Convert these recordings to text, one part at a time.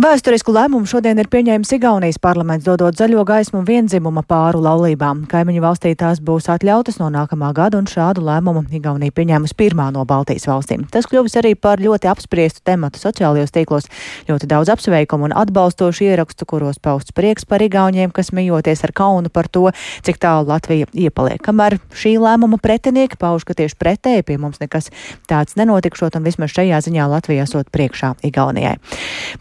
Vēsturisku lēmumu šodien ir pieņēmis Igaunijas parlaments, dodot zaļo gaismu vienzimuma pāru laulībām. Kaimiņu valstī tās būs atļautas no nākamā gada, un šādu lēmumu Igaunija pieņēmusi pirmā no Baltijas valstīm. Tas kļuvis arī par ļoti apspriestu tematu sociālajos tīklos. Ļoti daudz apsveikumu un atbalstošu ierakstu, kuros pausts prieks par Igauniem, kas mijoties ar kaunu par to, cik tālu Latvija iepaliek. Kamēr šī lēmuma pretinieki pauž, ka tieši pretēji pie mums nekas tāds nenotikšot, un vismaz šajā ziņā Latvija esot priekšā Igaunijai.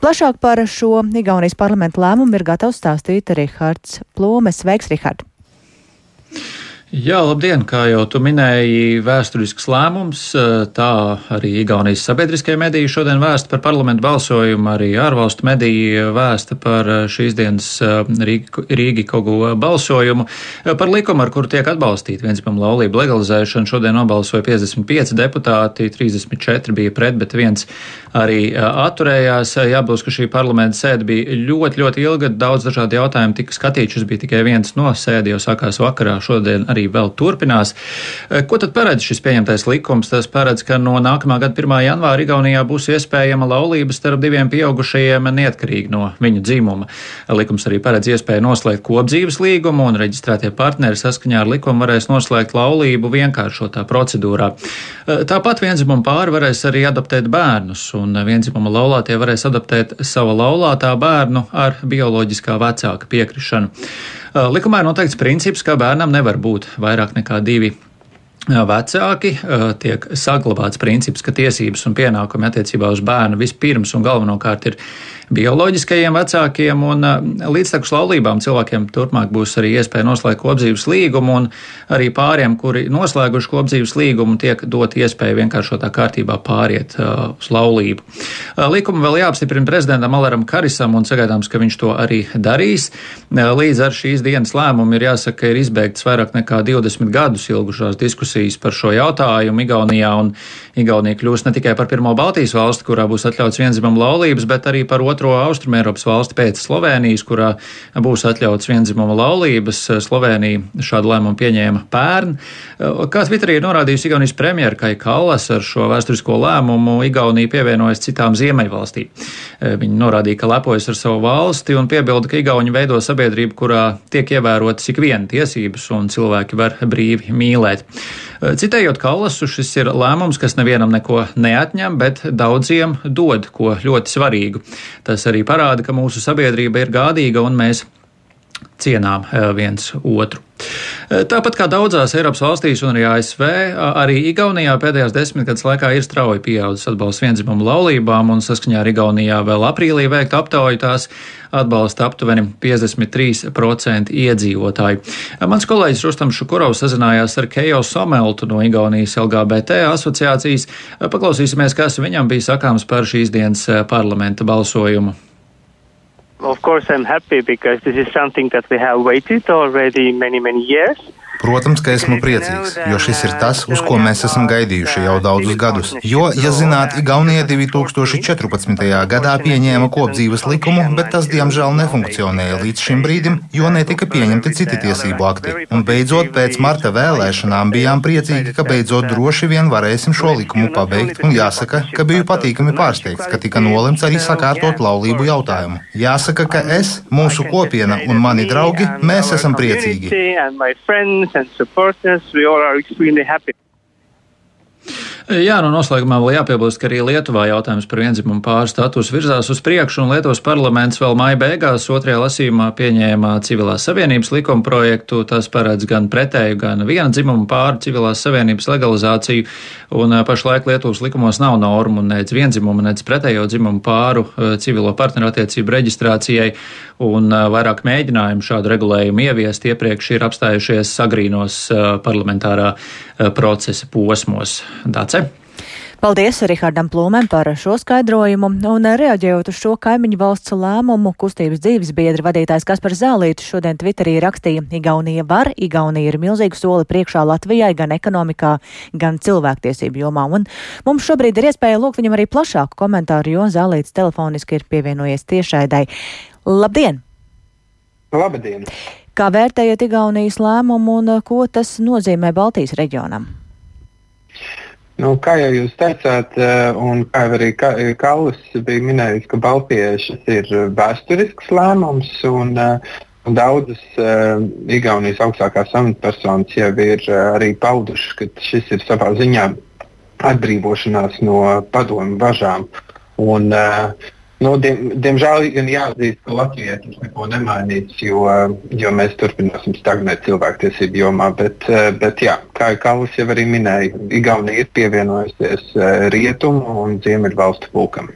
Plašāk par Par šo Igaunijas parlamentu lēmumu ir gatavs stāstīt Rihards Plūmes. Sveiks, Rihard! Jā, labdien! Kā jau tu minēji, vēsturisks lēmums, tā arī Igaunijas sabiedriskie mediji šodien vēsta par parlamentu balsojumu, arī ārvalstu mediji vēsta par šīs dienas Rīgi Kogu balsojumu, par likumu, ar kuru tiek atbalstīta vienspamu laulību legalizēšanu. Šodien nobalsoja 55 deputāti, 34 bija pret, bet viens arī atturējās. Jābūt, ka šī parlamenta sēde bija ļoti, ļoti ilga, daudz dažādu jautājumu tika skatīts, šis bija tikai viens no sēdi, jau sākās vakarā šodien arī arī vēl turpinās. Eh, ko tad paredz šis pieņemtais likums? Tas paredz, ka no nākamā gada 1. janvāra Igaunijā būs iespējama laulība starp diviem pieaugušajiem neatkarīgi no viņu dzimuma. Likums arī paredz iespēju noslēgt kopdzīves līgumu, un reģistrētie partneri saskaņā ar likumu varēs noslēgt laulību vienkāršotā procedūrā. Eh, tāpat vienzimuma pāri varēs arī adoptēt bērnus, un vienzimuma laulātie varēs adoptēt sava laulātā bērnu ar bioloģiskā vecāka piekrišanu. Likumā ir noteikts princips, ka bērnam nevar būt vairāk nekā divi vecāki, tiek saglabāts princips, ka tiesības un pienākumi attiecībā uz bērnu vispirms un galvenokārt ir bioloģiskajiem vecākiem, un līdztekus laulībām cilvēkiem turpmāk būs arī iespēja noslēgt kopdzīves līgumu, un arī pāriem, kuri noslēguši kopdzīves līgumu, tiek dot iespēja vienkāršotā kārtībā pāriet uh, uz laulību. Likumu vēl jāapstiprina prezidentam Aleram Karisam, un sagaidāms, ka viņš to arī darīs. Līdz ar šīs dienas lēmumu ir jāsaka, ka ir izbeigts vairāk nekā 20 gadus ilgušās diskusijas par šo jautājumu Igaunijā, un Igaunija kļūs ne tikai par pirmo Baltijas valsti, kurā būs atļauts vienzimam laulības, bet arī par otro austrumēropas valsti pēc Slovenijas, kurā būs atļauts vienzimuma laulības. Slovenija šādu lēmumu pieņēma pērn. Kā Twitterī ir norādījusi Igaunijas premjera Kai Kallas ar šo vēsturisko lēmumu, Igaunija pievienojas citām ziemeļvalstīm. Viņa norādīja, ka lepojas ar savu valsti un piebilda, ka Igauni veido sabiedrību, kurā tiek ievērotas ik viena tiesības un cilvēki var brīvi mīlēt. Citējot Kallasu, šis ir lēmums, kas nevienam neko neatņem, bet daudziem dod ko ļoti svarīgu. Tas arī parāda, ka mūsu sabiedrība ir gādīga un mēs cienām eh, viens otru. Eh, tāpat kā daudzās Eiropas valstīs un arī ASV, arī Igaunijā pēdējās desmitgades laikā ir strauji pieaudzis atbalsts vienzimumu laulībām, un saskaņā ar Igaunijā vēl aprīlī veikta aptauja tās atbalsta aptuveni 53% iedzīvotāju. Mans kolēģis Rustam Šukurovs sazinājās ar Kejo Someltu no Igaunijas LGBT asociācijas. Paklausīsimies, kas viņam bija sakāms par šīs dienas eh, parlamenta balsojumu. Of course, I'm happy because this is something that we have waited already many, many years. Protams, ka esmu priecīgs, jo šis ir tas, uz ko mēs esam gaidījuši jau daudzus gadus. Jo, ja zināt, Igaunija 2014. gadā pieņēma kopdzīves likumu, bet tas diemžēl nefunkcionēja līdz šim brīdim, jo netika pieņemti citi tiesību akti. Un beidzot, pēc marta vēlēšanām bijām priecīgi, ka beidzot droši vien varēsim šo likumu pabeigt, un jāsaka, ka biju patīkami pārsteigts, ka tika nolemts arī sakārtot laulību jautājumu. Jāsaka, ka es, mūsu kopiena un mani draugi, mēs esam priecīgi and supporters, we all are extremely happy. Jā, no noslēgumā vēl jāpiebilst, ka arī Lietuvā jautājums par vienzimumu pāri status virzās uz priekšu, un Lietuvas parlaments vēl maija beigās otrajā lasījumā pieņēma civilās savienības likuma projektu. Tas paredz gan pretēju, gan viena dzimuma pāri civilās savienības legalizāciju, un pašlaik Lietuvas likumos nav normu nec vienzimuma, nec pretējo dzimumu pāru civilo partneru attiecību reģistrācijai, un vairāk mēģinājumu šādu regulējumu ieviest iepriekš ir apstājušies agrīnos parlamentārā procesa posmos. Tāds Paldies Rihardam Plūmēm par šo skaidrojumu, un reaģējot uz šo kaimiņu valsts lēmumu, kustības dzīves biedra vadītājs Kaspars Zālītis šodien Twitterī rakstīja, Igaunija var, Igaunija ir milzīgu soli priekšā Latvijai gan ekonomikā, gan cilvēktiesību jomā, un mums šobrīd ir iespēja lūgt viņam arī plašāku komentāru, jo Zālītis telefoniski ir pievienojies tiešaidai. Labdien! Labdien! Kā vērtējat Igaunijas lēmumu un ko tas nozīmē Baltijas reģionam? Nu, kā jau jūs teicāt, un kā arī Kallis bija minējis, ka Baltijas ir vēsturisks lēmums. Un, un daudzas uh, Igaunijas augstākās amatpersonas jau ir arī paudušas, ka šis ir savā ziņā atbrīvošanās no padomu važām. Un, uh, Nu, diem, diemžēl gan jāatzīst, ka Latvijai tas neko nemainīs, jo, jo mēs turpināsim stagnēt cilvēktiesību jomā. Bet, bet jā, kā Kalvis jau arī minēja, Igaunija ir pievienojusies eh, rietumu un ziemeļu valstu pulkam.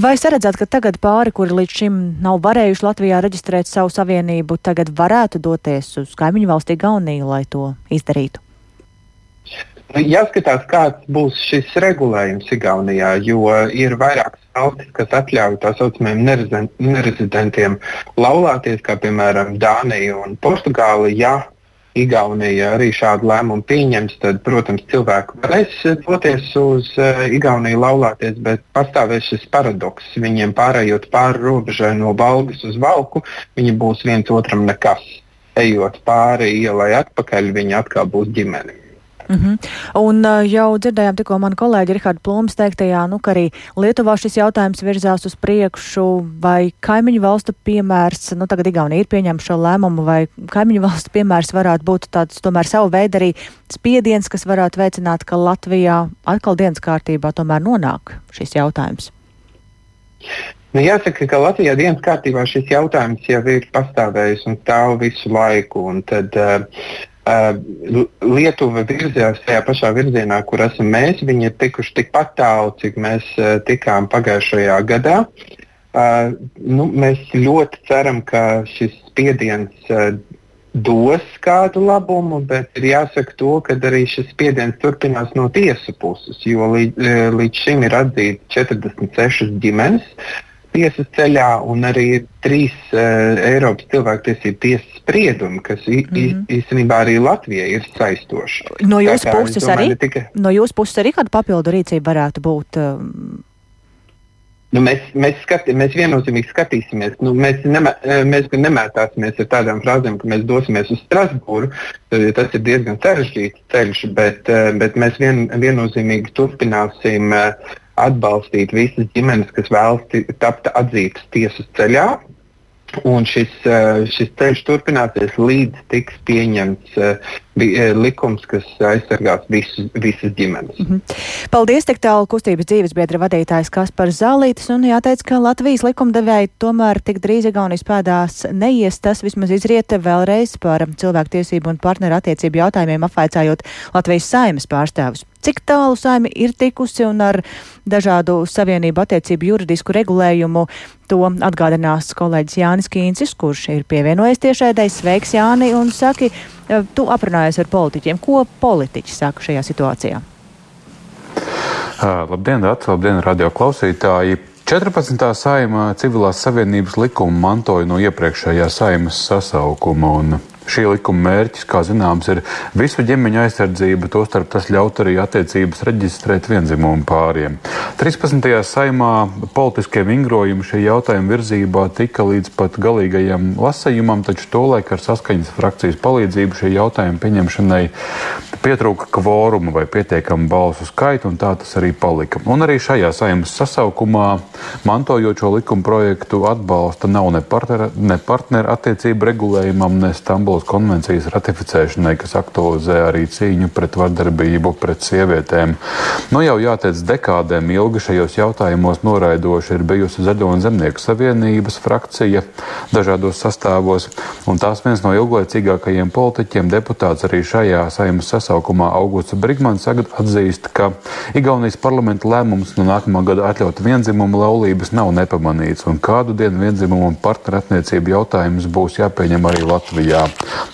Vai saredzat, ka tagad pāri, kuri līdz šim nav varējuši Latvijā reģistrēt savu savienību, tagad varētu doties uz kaimiņu valsti Igauniju, lai to izdarītu? Jāskatās, kāds būs šis regulējums Igaunijā, jo ir vairākas valstis, kas atļauj tā saucamajiem nerezidentiem laulāties, kā piemēram Dānija un Portugāla. Ja Igaunija arī šādu lēmumu pieņems, tad, protams, cilvēki varēs doties uz uh, Igauniju laulāties, bet pastāvēs šis paradoks. Viņiem pārējot pāri robežai no Balgas uz Valku, viņi būs viens otram nekas. Ejot pāri ielai atpakaļ, viņi atkal būs ģimene. Mm -hmm. Un jau dzirdējām tikko manu kolēģi Rihardu Plūmu teiktajā, nu, ka arī Lietuvā šis jautājums virzās uz priekšu, vai kaimiņu valstu piemērs, nu, tagad Igaunija ir pieņēmuši šo lēmumu, vai kaimiņu valstu piemērs varētu būt tāds tomēr savu veidu arī spiediens, kas varētu veicināt, ka Latvijā atkal dienas kārtībā tomēr nonāk šis jautājums. Nu, jāsaka, ka Latvijā dienas kārtībā šis jautājums jau ir pastāvējis un stāv visu laiku. Tad, uh, Lietuva virzījās tajā pašā virzienā, kur esam mēs. Viņi ir tikuši tikpat tālu, cik mēs tikām pagājušajā gadā. Uh, nu, mēs ļoti ceram, ka šis spiediens uh, dos kādu labumu, bet ir jāsaka to, ka arī šis spiediens turpinās no tiesu puses, jo līdz, līdz šim ir atzīti 46 ģimenes. Tiesas ceļā, un arī trīs uh, Eiropas cilvēktiesību tiesas spriedumi, kas mm -hmm. īstenībā arī Latvijai ir saistoši. No jūsu tā, puses domāju, arī? Tika... No jūsu puses arī kāda papildu rīcība varētu būt? Um... Nu, mēs, mēs, skati, mēs viennozīmīgi skatīsimies. Nu, mēs, nemē, mēs gan nemētāsimies ar tādām frāzēm, ka mēs dosimies uz Strasbūru. Tas ir diezgan sarežģīts ceļš, bet, eh, bet mēs vien, viennozīmīgi turpināsim uh, atbalstīt visas ģimenes, kas vēlas tapt atzītas tiesas ceļā. Un šis, eh, šis ceļš turpināsies līdz tiks pieņemts uh, likums, kas aizsargās visus, visas ģimenes. Mm -hmm. Paldies, tik tālu kustības dzīves biedra vadītājs Kaspars Zālītis. Un jāteic, ka Latvijas likumdevēji tomēr tik drīz Igaunijas pēdās neies. Tas vismaz izrieta vēlreiz par cilvēktiesību un partneru attiecību jautājumiem apvaicājot Latvijas saimas pārstāvus cik tālu saimi ir tikusi un ar dažādu savienību attiecību juridisku regulējumu. To atgādinās kolēģis Jānis Kīncis, kurš ir pievienojies tiešēdai. Sveiks, Jāni, un saki, tu aprunājies ar politiķiem. Ko politiķi saka šajā situācijā? Uh, labdien, Dārts! Labdien, radio klausītāji! 14. saimā civilās savienības likuma mantoja no iepriekšējā saimas sasaukuma. Un Šī likuma mērķis, kā zināms, ir visu ģimeņu aizsardzība, tostarp tas ļaut arī attiecības reģistrēt vienzimumu pāriem. 13. saimā politiskie vingrojumi šī jautājuma virzībā tika līdz pat galīgajam lasējumam, taču tolaik ar saskaņas frakcijas palīdzību šī jautājuma pieņemšanai pietrūka kvoruma vai pietiekama balsu skaita, un tā tas arī palika. Un arī šajā saimas sasaukumā, mantojot šo likuma projektu, atbalsta nav ne, partner, ne partneru attiecību regulējumam, ne Stambulas Stambulas konvencijas ratificēšanai, kas aktualizē arī cīņu pret vardarbību pret sievietēm. Nu jau jāteic, dekādēm ilgi šajos jautājumos noraidoši ir bijusi Zaļo un Zemnieku savienības frakcija dažādos sastāvos, un tās viens no ilglaicīgākajiem politiķiem deputāts arī šajā saimas sasaukumā Augusts Brigmans atzīst, ka Igaunijas parlamenta lēmums no nākamā gada atļaut vienzimumu laulības nav nepamanīts, un kādu dienu vienzimumu partnerattiecību jautājums būs jāpieņem arī Latvijā.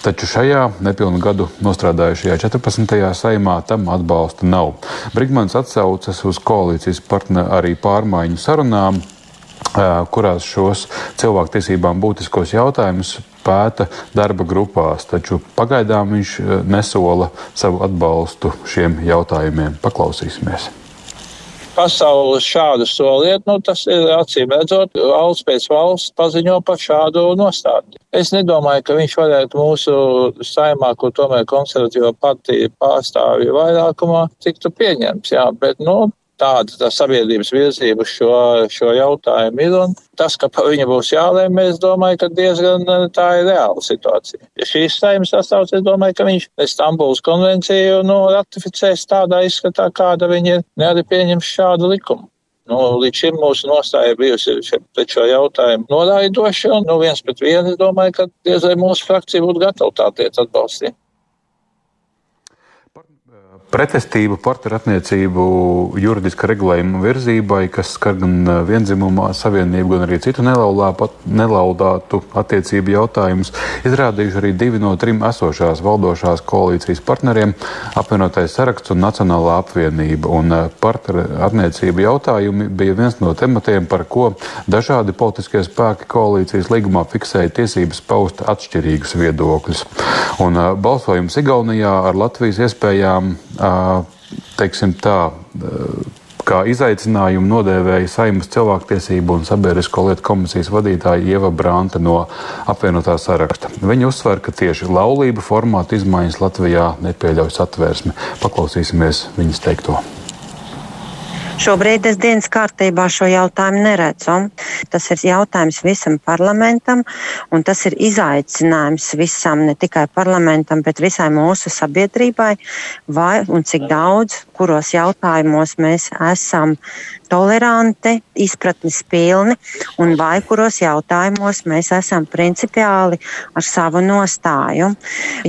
Taču šajā nepilnu gadu nostrādājušajā 14. saimā tam atbalsta nav. Brigmans atsaucas uz koalīcijas partneru arī pārmaiņu sarunām kurās šos cilvēktiesībām būtiskos jautājumus pēta darba grupās, taču pagaidām viņš nesola savu atbalstu šiem jautājumiem. Paklausīsimies! Pasauli šādu soliet, nu, tas ir acīm redzot, valsts pēc valsts paziņo par šādu nostādi. Es nedomāju, ka viņš varētu mūsu saimā, ko tomēr konservatīva partija pārstāvja vairākumā, tiktu pieņemts, jā, bet, nu, tāda tā sabiedrības virzība šo, šo jautājumu ir. Un tas, ka viņu būs jālēm, es domāju, ka diezgan eh, tā ir reāla situācija. Ja šīs saimnes sastāvs, es domāju, ka viņš Stambuls konvenciju nu, ratificēs tādā izskatā, kāda viņa ir, ne arī pieņems šādu likumu. Nu, līdz šim mūsu nostāja bijusi pret šo jautājumu noraidoša, un nu, viens pret vienu es domāju, ka diez vai mūsu frakcija būtu gatava tā tiec atbalstīt. Pretestība partnerattiecību juridiska regulējuma virzībai, kas skar gan vienzimumā savienību, gan arī citu nelaudātu attiecību jautājumus, izrādījuši arī divi no trim esošās valdošās koalīcijas partneriem - apvienotais saraksts un Nacionālā apvienība. Un partnerattiecību jautājumi bija viens no tematiem, par ko dažādi politiskie spēki koalīcijas līgumā fiksēja tiesības paust atšķirīgus viedokļus. Un balsojums Igaunijā ar Latvijas iespējām teiksim tā, kā izaicinājumu nodēvēja Saimas cilvēktiesību un sabiedrisko lietu komisijas vadītāja Ieva Branta no apvienotā saraksta. Viņa uzsver, ka tieši laulība formāta izmaiņas Latvijā nepieļauj satvērsmi. Paklausīsimies viņas teikto. Šobrīd es dienas kārtībā šo jautājumu neredzu. Tas ir jautājums visam parlamentam, un tas ir izaicinājums visam, ne tikai parlamentam, bet visai mūsu sabiedrībai, vai un cik daudz, kuros jautājumos mēs esam toleranti, izpratnes pilni, un vai kuros jautājumos mēs esam principiāli ar savu nostāju.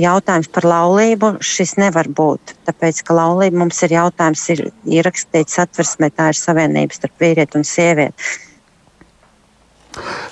Jautājums par laulību šis nevar būt, tāpēc, ka laulība mums ir jautājums, ir ierakstīts satversmē, tā ir savienības starp vīrieti un sievieti.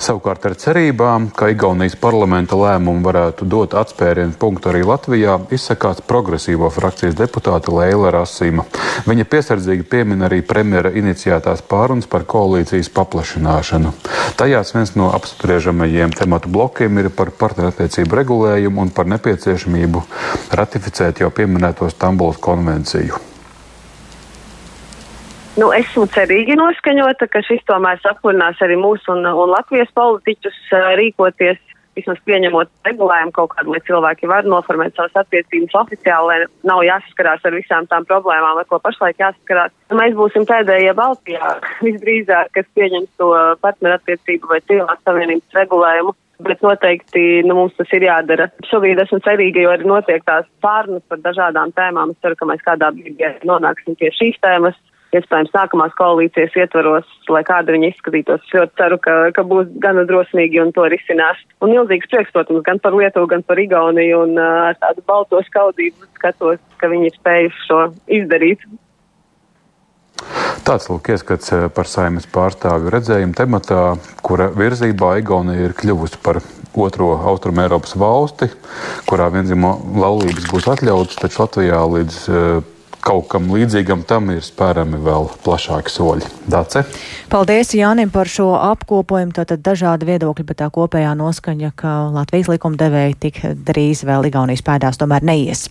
Savukārt ar cerībām, ka Igaunijas parlamenta lēmumu varētu dot atspērienu punktu arī Latvijā, izsakās progresīvo frakcijas deputāte Leila Rasima. Viņa piesardzīgi piemin arī premjera iniciētās pārunas par koalīcijas paplašināšanu. Tajās viens no apspriežamajiem tematu blokiem ir par partnerattiecību regulējumu un par nepieciešamību ratificēt jau pieminēto Stambulas konvenciju. Nu, esmu cerīgi noskaņota, ka šis tomēr sapurinās arī mūsu un, un Latvijas politiķus rīkoties, vismaz pieņemot regulējumu kaut kādu, lai cilvēki var noformēt savas attiecības oficiāli, lai nav jāsaskarās ar visām tām problēmām, ar ko pašlaik jāsaskarās. Mēs būsim pēdējie Baltijā visdrīzāk, kas pieņems to partnerattiecību vai cilvēku savienības regulējumu. Bet noteikti nu, mums tas ir jādara. Šobrīd esmu cerīga, jo arī notiek tās pārunas par dažādām tēmām. Es ceru, ka mēs kādā brīdī nonāksim pie šīs tēmas iespējams nākamās koalīcijas ietvaros, lai kāda viņa izskatītos. Es ļoti ceru, ka, ka būs gana drosmīgi un to risinās. Un milzīgs prieks, protams, gan par Lietuvu, gan par Igauniju un uh, ar tādu balto skaudību skatos, ka viņi ir spējuši šo izdarīt. Tāds lūk ieskats par saimnes pārstāvju redzējumu tematā, kura virzībā Igaunija ir kļuvusi par otro austrumu Eiropas valsti, kurā vienzimo laulības būs atļautas, taču Latvijā līdz kaut kam līdzīgam tam ir spērami vēl plašāki soļi. Dace? Paldies Jānim par šo apkopojumu. Tātad dažādi viedokļi, bet tā kopējā noskaņa, ka Latvijas likumdevēji tik drīz vēl Igaunijas pēdās tomēr neies.